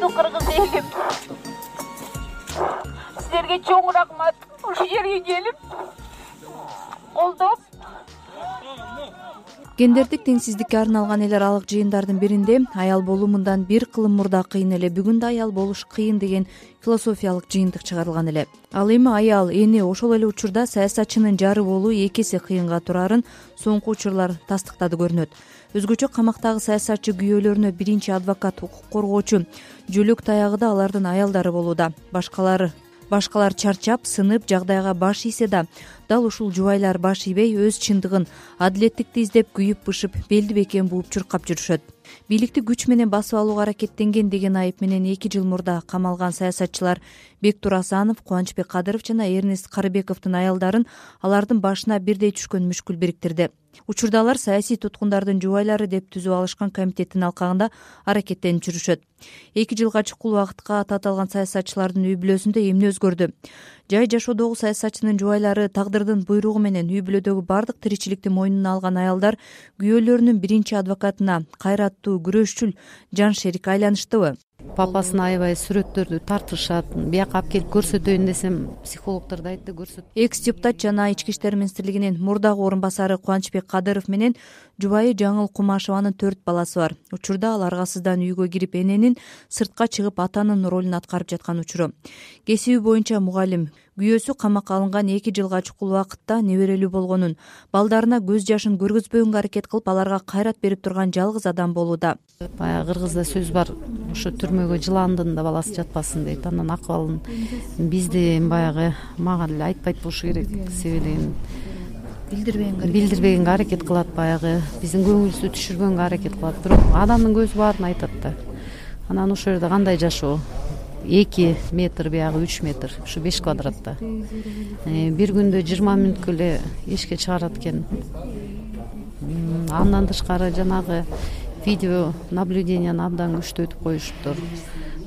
кыргыз элим. Силерге чоң рахмат ушул жерге келип колдоп гендердик теңсиздикке арналган эл аралык жыйындардын биринде аял болуу мындан бир кылым мурда кыйын эле. Бүгүн да аял болуш кыйын деген философиялык жыйынтык чыгарылган эле. Ал эми аял эне ошол эле учурда саясатчынын жары болуу эки эсе кыйынга турарын соңку учурлар тастыктады көрүнөт. Өзгөчө камактагы саясатчы күйөөлөрүнө биринчи адвокат укук коргоочу жөлөк таягы да алардын аялдары болууда. Башкалары башкалар чарчап сынып жагдайга баш ийсе да дал ушул жубайлар баш ийбей өз чындыгын адилеттикти издеп күйүп бышып белди бекем бууп чуркап жүрүшөт. Бийликти күч менен басып алууга аракеттенген деген айып менен эки жыл мурда камалган саясатчылар бектур асанов кубанычбек кадыров жана эрнест карыбековдун аялдарын алардын башына бирдей түшкөн мүшкүл бириктирди учурда алар саясий туткундардын жубайлары деп түзүп алышкан комитеттин алкагында аракеттенип жүрүшөт. Эки жылга чукул убакытка таталган саясатчылардын үй бүлөсүндө эмне өзгөрдү? Жай жашоодогу саясатчынын жубайлары тагдырдын буйругу менен үй бүлөдөгү баардык тиричиликти мойнуна алган аялдар күйөөлөрүнүн биринчи адвокатына кайраттуу күрөшчүл жан шерик айланыштыбы папасын аябай сүрөттөрдү тартышат бияка алып келип көрсөтөйүн десем психологдор да айтты көрсөт. Экс депутат жана ички иштер министрлигинин мурдагы орун басары кубанычбек кадыров менен жубайы жаңыл кумашеванын төрт баласы бар. Учурда ал аргасыздан үйгө кирип эненин сыртка чыгып атанын ролун аткарып жаткан учуру. Кесиби боюнча мугалим күйөөсү камакка алынган эки жылга чукул убакытта неберелүү болгонун балдарына көз жашын көргөзбөгөнгө аракет кылып аларга кайрат берип турган жалгыз адам болууда. Баягы кыргызда сөз бар ошо түрмөгө жыландын да баласы жатпасын дейт. Анан акыбалын бизди эми баягы мага деле айтпайт болушу керек себеби дегенде билдирбегенге билдирбегенге аракет кылат баягы биздин көңүлүбүздү түшүргөнгө аракет кылат. Бирок адамдын көзү баарын айтат да. Анан ошол жерде кандай жашоо эки метр биягы үч метр ушу беш квадратта. Э, бир күндө жыйырма мүнөткө эле эшикке чыгарат экен. Андан тышкары жанагы видео наблюденияны абдан күчтөйтүп коюшуптур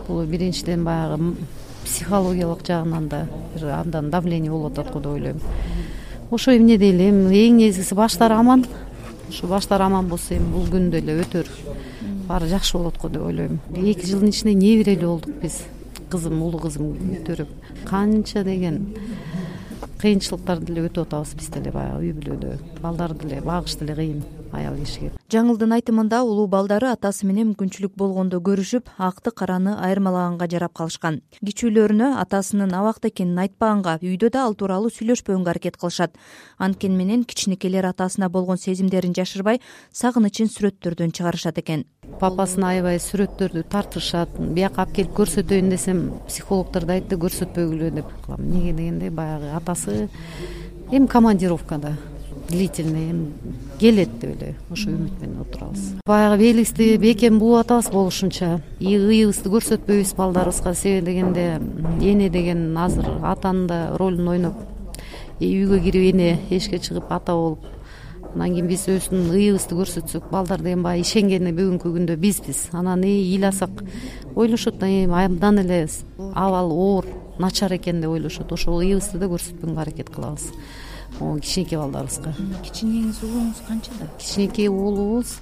бул биринчиден баягы психологиялык жагынан да бир абдан давление болуп атат го деп ойлойм. Ошо эмне дейли эми эң негизгиси баштары аман. Ушу баштары аман болсо эми бул күн деле өтөр. Баары жакшы болот го деп ойлойм. Эки жылдын ичинде неберелүү болдук биз кызым улуу кызым көтөрүп канча деген кыйынчылыктарды деле өтүп атабыз биз деле баягы үй бүлөдө. Балдарды деле багыш деле кыйын аял кишиге жаңылдын айтымында улуу балдары атасы менен мүмкүнчүлүк болгондо көрүшүп акты караны айырмалаганга жарап калышкан. Кичүүлөрүнө атасынын абакта экенин айтпаганга үйдө да ал тууралуу сүйлөшпөгөнгө аракет кылышат. Анткени менен кичинекейлер атасына болгон сезимдерин жашырбай сагынычын сүрөттөрдөн чыгарышат экен. Папасын аябай сүрөттөрдү тартышат бияка алып келип көрсөтөйүн десем психологдор да айтты көрсөтпөгүлө деп. Эмнеге дегенде баягы атасы эми командировкада длительный эми келет деп эле ошо үмүт менен отурабыз. Баягы белибизди бекем бууп атабыз болушунча. Ыйыбызды көрсөтпөйбүз балдарыбызга себеби дегенде эне деген азыр атанын да ролун ойноп үйгө кирип эне эшикке чыгып ата болуп анан кийин биз өзүбүздүн ыйыбызды көрсөтсөк балдар деген баягы ишенгени бүгүнкү күндө бизбиз. Анан ыйласак ойлошот абдан эле абалы оор начар экен деп ойлошот. Ошол ыйыбызды да көрсөтпөгөнгө аракет кылабыз кичинекей балдарыбызга. Кичинеңиз уулуңуз канчада кичинекей уулубуз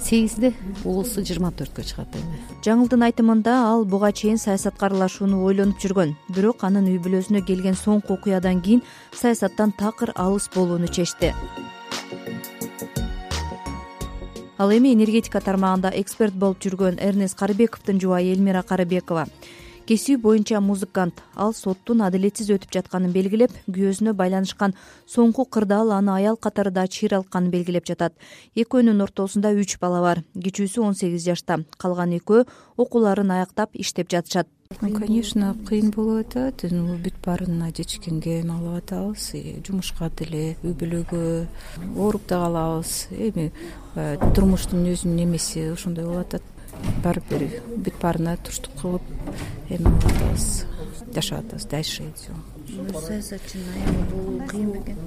сегизде улуусу жыйырма төрткө чыгат эми. Жаңылдын айтымында ал буга чейин саясатка аралашууну ойлонуп жүргөн. Бирок анын үй бүлөсүнө келген соңку окуядан кийин саясаттан такыр алыс болууну чечти. Ал эми энергетика тармагында эксперт болуп жүргөн эрнест карыбековдун жубайы элмира карыбекова кесиби боюнча музыкант. Ал соттун адилетсиз өтүп жатканын белгилеп күйөөсүнө байланышкан соңку кырдаал аны аял катарында чыйралтканын белгилеп жатат. Экөөнүн ортосунда үч бала бар. Кичүүсү он сегиз жашта. Калган экөө окууларын аяктап иштеп жатышат. Конечно кыйын болуп атат бүт баарына жетишкенге эме кылып атабыз жумушка деле үй бүлөгө ооруп да калабыз. Эми турмуштун өзүнүн эмеси ошондой болуп атат баары бир бүт баарына туруштук кылып эме кылып атабыз жашап атабыз дальше все саясатчынын аялы болуу кыйын бекен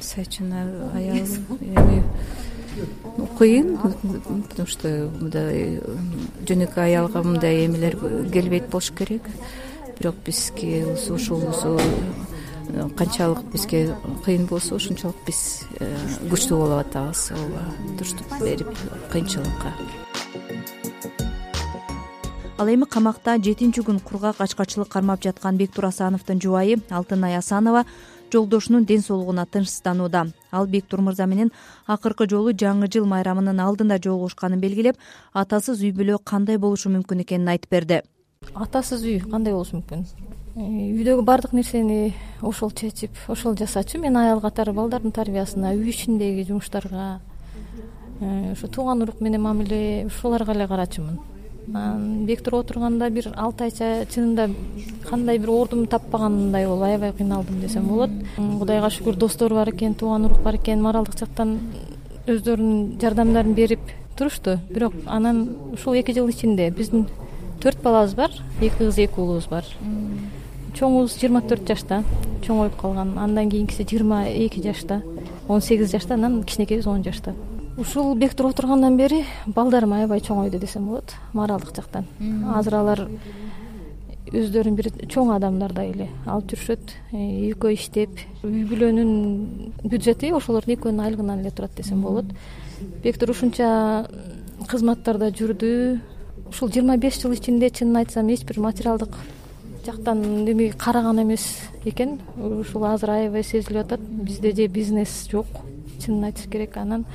саясатчынын аялы эми кыйын потому что мындай жөнөкөй аялга мындай эмелер келбейт болуш керек. Бирок бизге ушул канчалык бизге кыйын болсо ошончолук биз э, күчтүү болуп атабыз. Ооба туруштук берип кыйынчылыкка ал эми камакта жетинчи күн кургак ачкачылык кармап жаткан бектур асановдун жубайы алтынай асанова жолдошунун ден соолугуна тынчсызданууда. Ал бектур мырза менен акыркы жолу жаңы жыл майрамынын алдында жолугушканын белгилеп атасыз үй бүлө кандай болушу мүмкүн экенин айтып берди. Атасыз үй кандай болушу мүмкүн? Э, үйдөгү баардык нерсени ошол чечип ошол жасачу. Мен аял катары балдардын тарбиясына үй ичиндеги жумуштарга э, ушу тууган урук менен мамиле ушуларга эле карачумун бектур отурганда бир алты айча чынында кандай бир ордумду таппагандай болуп аябай кыйналдым десем болот. Кудайга шүгүр достор бар экен тууган урук бар экен моралдык жактан өздөрүнүн жардамдарын берип турушту. Бирок анан ушул эки жыл ичинде биздин төрт балабыз бар эки кыз эки уулубуз бар. Чоңубуз жыйырма төрт жашта чоңоюп калган. Андан кийинкиси жыйырма эки жашта он сегиз жашта анан кичинекейибиз он жашта ушул бектур отургандан бери балдарым аябай чоңойду десем болот моралдык жактан. Азыр алар өздөрүн бир чоң адамдардай эле алып жүрүшөт э, экөө иштеп үй бүлөнүн бюджети ошолордун экөөнүн айлыгынан эле турат десем болот. Бектур ушунча кызматтарда жүрдү. Ушул жыйырма беш жыл ичинде чынын айтсам эч бир материалдык жактан эме караган эмес экен. Ушул азыр аябай сезилип атат. Бизде же бизнес жок чынын айтыш керек анан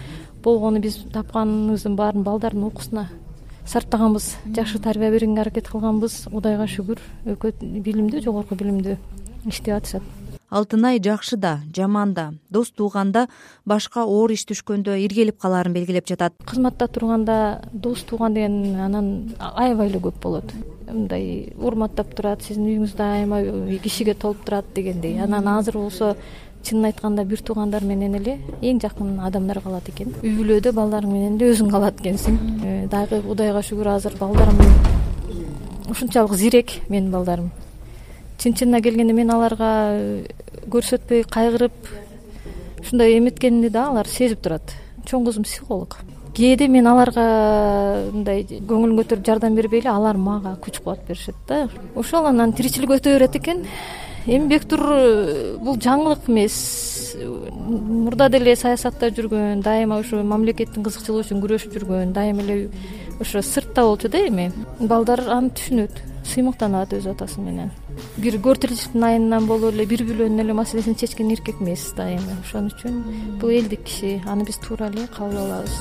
болгону биз тапканыбыздын баарын балдардын окуусуна сарптаганбыз жакшы тарбия бергенге аракет кылганбыз. Кудайга шүгүр экөө билимдүү жогорку билимдүү иштеп атышат. Алтынай жакшы да жаман да. Дос тууганда башка оор иш түшкөндө иргелип калаарын белгилеп жатат. Кызматта турганда дос тууган деген анан аябай эле көп болот. Мындай урматтап турат сиздин үйүңүз дайыма кишиге толуп турат дегендей. Анан азыр болсо чынын айтканда бир туугандар менен эле эң жакын адамдар калат экен. Үй бүлөдө балдарың менен эле өзүң калат экенсиң. Э, дагы кудайга шүгүр азыр балдарым ушунчалык зирек менин балдарым. Чын чынына келгенде мен аларга э, көрсөтпөй кайгырып ушундай эметкенимди да алар сезип турат. Чоң кызым психолог. Кээде мен аларга мындай көңүлүн көтөрүп жардам бербей эле алар мага күч кубат беришет да. Ошол анан тиричилик өтө берет экен эми бектур э, бул жаңылык эмес. Мурда деле саясатта жүргөн дайыма ушу мамлекеттин кызыкчылыгы үчүн күрөшүп жүргөн дайыма эле ошо сыртта болчу да эми. Балдар аны түшүнөт сыймыктанат өз атасы менен. Бир көр тиричиликтин айынан болуп эле бир бүлөнүн эле маселесин чечкен эркек эмес дайыма. Ошон үчүн бул элдик киши аны биз туура эле кабыл алабыз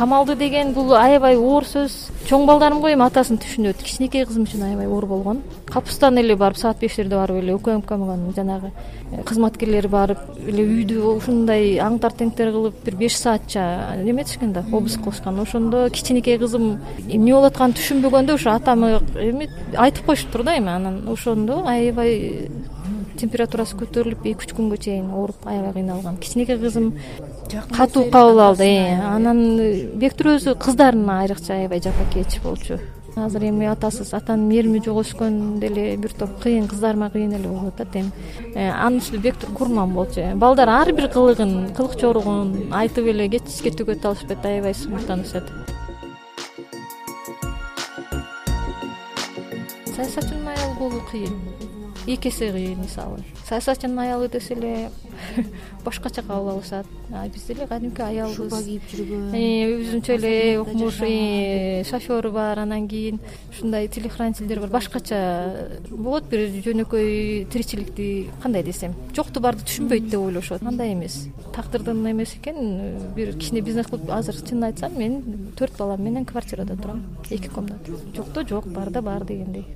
камалды деген бул аябай оор сөз. Чоң балдарым го эми атасын түшүнөт. Кичинекей кызым үчүн аябай оор болгон. Капустан эле барып саат бештерде барып эле укмкнын жанагы э, кызматкерлери барып эле үйдү ушундай аңтар теңтер кылып бир беш саатча неметишкен да обыск кылышкан ошондо кичинекей кызым эмне болуп атканын түшүнбөгөндө ушу атамы эме айтып коюшуптур да эми анан. Ошондо аябай температурасы көтөрүлүп эки үч күнгө чейин ооруп аябай кыйналган. Кичинекей кызым катуу кабыл алды анан бектур өзү кыздарына айрыкча аябай жапакейчи болчу. Азыр эми атасыз атанын мээрими жок өскөн деле бир топ кыйын кыздарыма кыйын эле болуп атат эми анын үстүнө бектур курман болчу. Балдар ар бир кылыгын кылык жоругун айтып эле кечке төгөтө алышпайт аябай сыймыктанышат. Саясатчынын аялы болуу кыйын эки эсе кыйын мисалы. Саясатчынын аялы десе эле башкача кабыл алышат. Биз деле кадимки аялбыз шуба кийип жүргөн. Э, өзүнчө эле укмуш э, шоферу бар анан кийин ушундай телохранительдер бар. Башкача болот бир жөнөкөй тиричиликти кандай десем. Жокту барды түшүнбөйт деп ойлошот. Андай эмес. Тагдырдын эмеси экен бир кичине бизнес кылып азыр чынын айтсам мен төрт балам менен квартирада турам. Эки комната. Жокто жок барда бар дегендей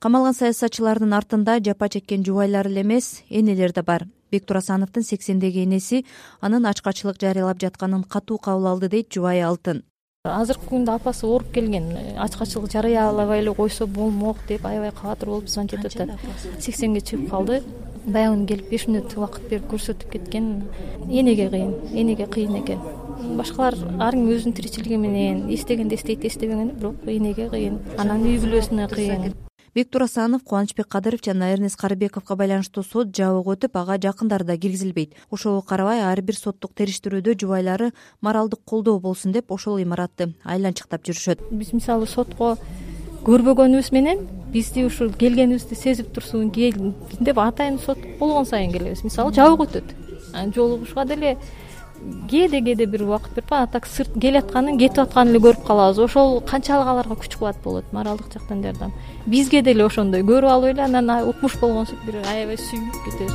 камалган саясатчылардын артында жапа чеккен жубайлар эле эмес энелер да бар. Бектур асановдун сексендеги энеси анын ачкачылык жарыялап жатканын катуу кабыл алды дейт жубайы алтын. Азыркы күндө апасы ооруп келген ачкачылык жарыялабай эле койсо болмок деп аябай кабатыр болуп звонить этип атат сексенге чыгып калды. Баягы келип беш мүнөт убакыт берип көрсөтүп кеткен. Энеге кыйын энеге кыйын экен. Башкалар ар ким өзүнүн тиричилиги менен эстегенде эстейт эстебегенде бирок энеге кыйын. Анан үй бүлөсүнө кыйын бектур асанов кубанычбек кадыров жана эрнест карыбековго байланыштуу сот жабык өтүп ага жакындары да киргизилбейт. Ошого карабай ар бир соттук териштирүүдө жубайлары моралдык колдоо болсун деп ошол имаратты айланчыктап жүрүшөт. Биз мисалы сотко көрбөгөнүбүз менен бизди ушул келгенибизди сезип турсун деп атайын сот болгон сайын келебиз. Мисалы жабык өтөт. Жолугушка деле кээде кээде бир убакыт берип а так сырт келатканын кетип атканын эле көрүп калабыз. Ошол канчалык аларга күч кубат болот моралдык жактан жардам бизге деле ошондой. Көрүп алып эле анан укмуш болгонсуп бир аябай сүйүнүп кетебиз.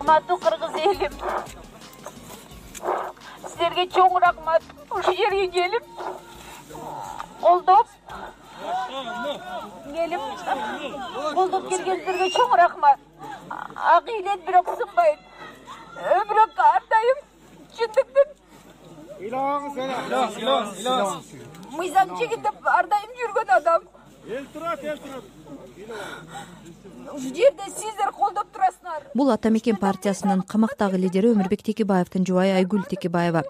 Урматтуу кыргыз элим. Силерге чоң рахмат. Ушул жерге келип колдоп келип колдоп келгениңерге чоң рахмат ак ийилет бирок сынбайт өмүрөккө ар дайым чындыктын ыйлабаңыз ыйлабаңыз мыйзам чегиндеп ар дайым жүргөн адам. Эл турат эл турат. Ушул жерде сиздер колдоп турасыңар. Бул ата мекен партиясынын камактагы лидери өмүрбек текебаевдин жубайы айгүл текебаева.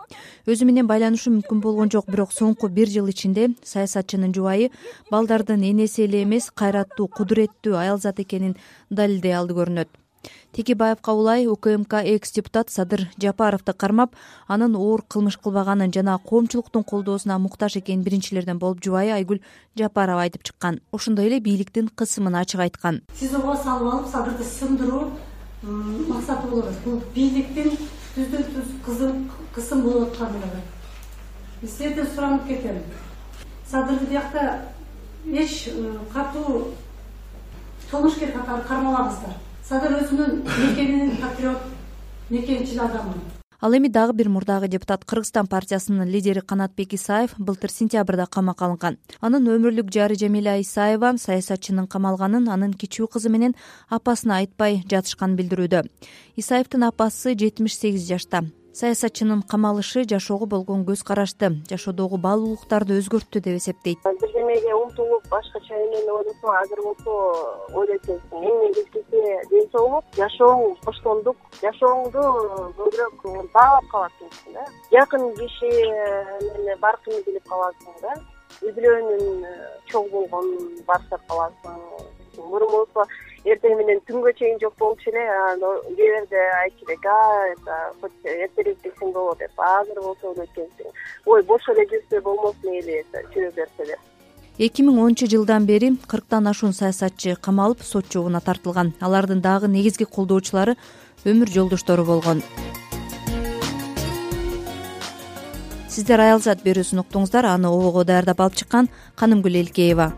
Өзү менен байланышуу мүмкүн болгон жок бирок соңку бир жыл ичинде саясатчынын жубайы балдардын энеси эле эмес кайраттуу кудуреттүү аялзат экенин далилдей алды көрүнөт текебаевка улай укмк экс депутат садыр жапаровду кармап анын оор кылмыш кылбаганын жана коомчулуктун колдоосуна муктаж экенин биринчилерден болуп жубайы айгүл жапарова айтып чыккан. Ошондой эле бийликтин кысымын ачык айткан. Сизого салып алып садырды сындыруу максаты болуп атат бул бийликтин түздөн түз кысым болуп атканы сиздерден суранып кетем. Садырды биякта эч катуу кылмышкер катары кармабаңыздар садыр өзүнүн мекенинин патриот мекенчил адамы. Ал эми дагы бир мурдагы депутат кыргызстан партиясынын лидери канатбек исаев былтыр сентябрда камакка алынган. Анын өмүрлүк жары жамиля исаева саясатчынын камалганын анын кичүү кызы менен апасына айтпай жатышканын билдирүүдө. Исаевдин апасы жетимиш сегиз жашта саясатчынын камалышы жашоого болгон көз карашты. Жашоодогу баалуулуктарды өзгөрттү деп эсептейт. Бирдемеге умтулуп башкача эмени ойлосоң азыр болсо ойлойт экенсиң эң негизгиси ден соолук жашооң коштондук. Жашооңду көбүрөөк баалап калат экенсиң да. Жакын киши менен баркыңды билип каласың да. Үй бүлөнүн чогуу болгонун барсак каласың. Мурун болсо эртең менен түнгө чейин жок болчу эле анан кээ бирде айтчу элек а это хоть эртерээк келсең болот деп. Азыр болсо ойлойт экенсиң. Ой бош эле жүрсө болмосун эли жүрө берсе деп эки миң онунчу жылдан бери кырктан ашуун саясатчы камалып сот жообуна тартылган. Алардын дагы негизги колдоочулары өмүр жолдоштору болгон. Сиздер аялзат берүүсүн уктуңуздар аны обого даярдап алып чыккан канымгүл элкеева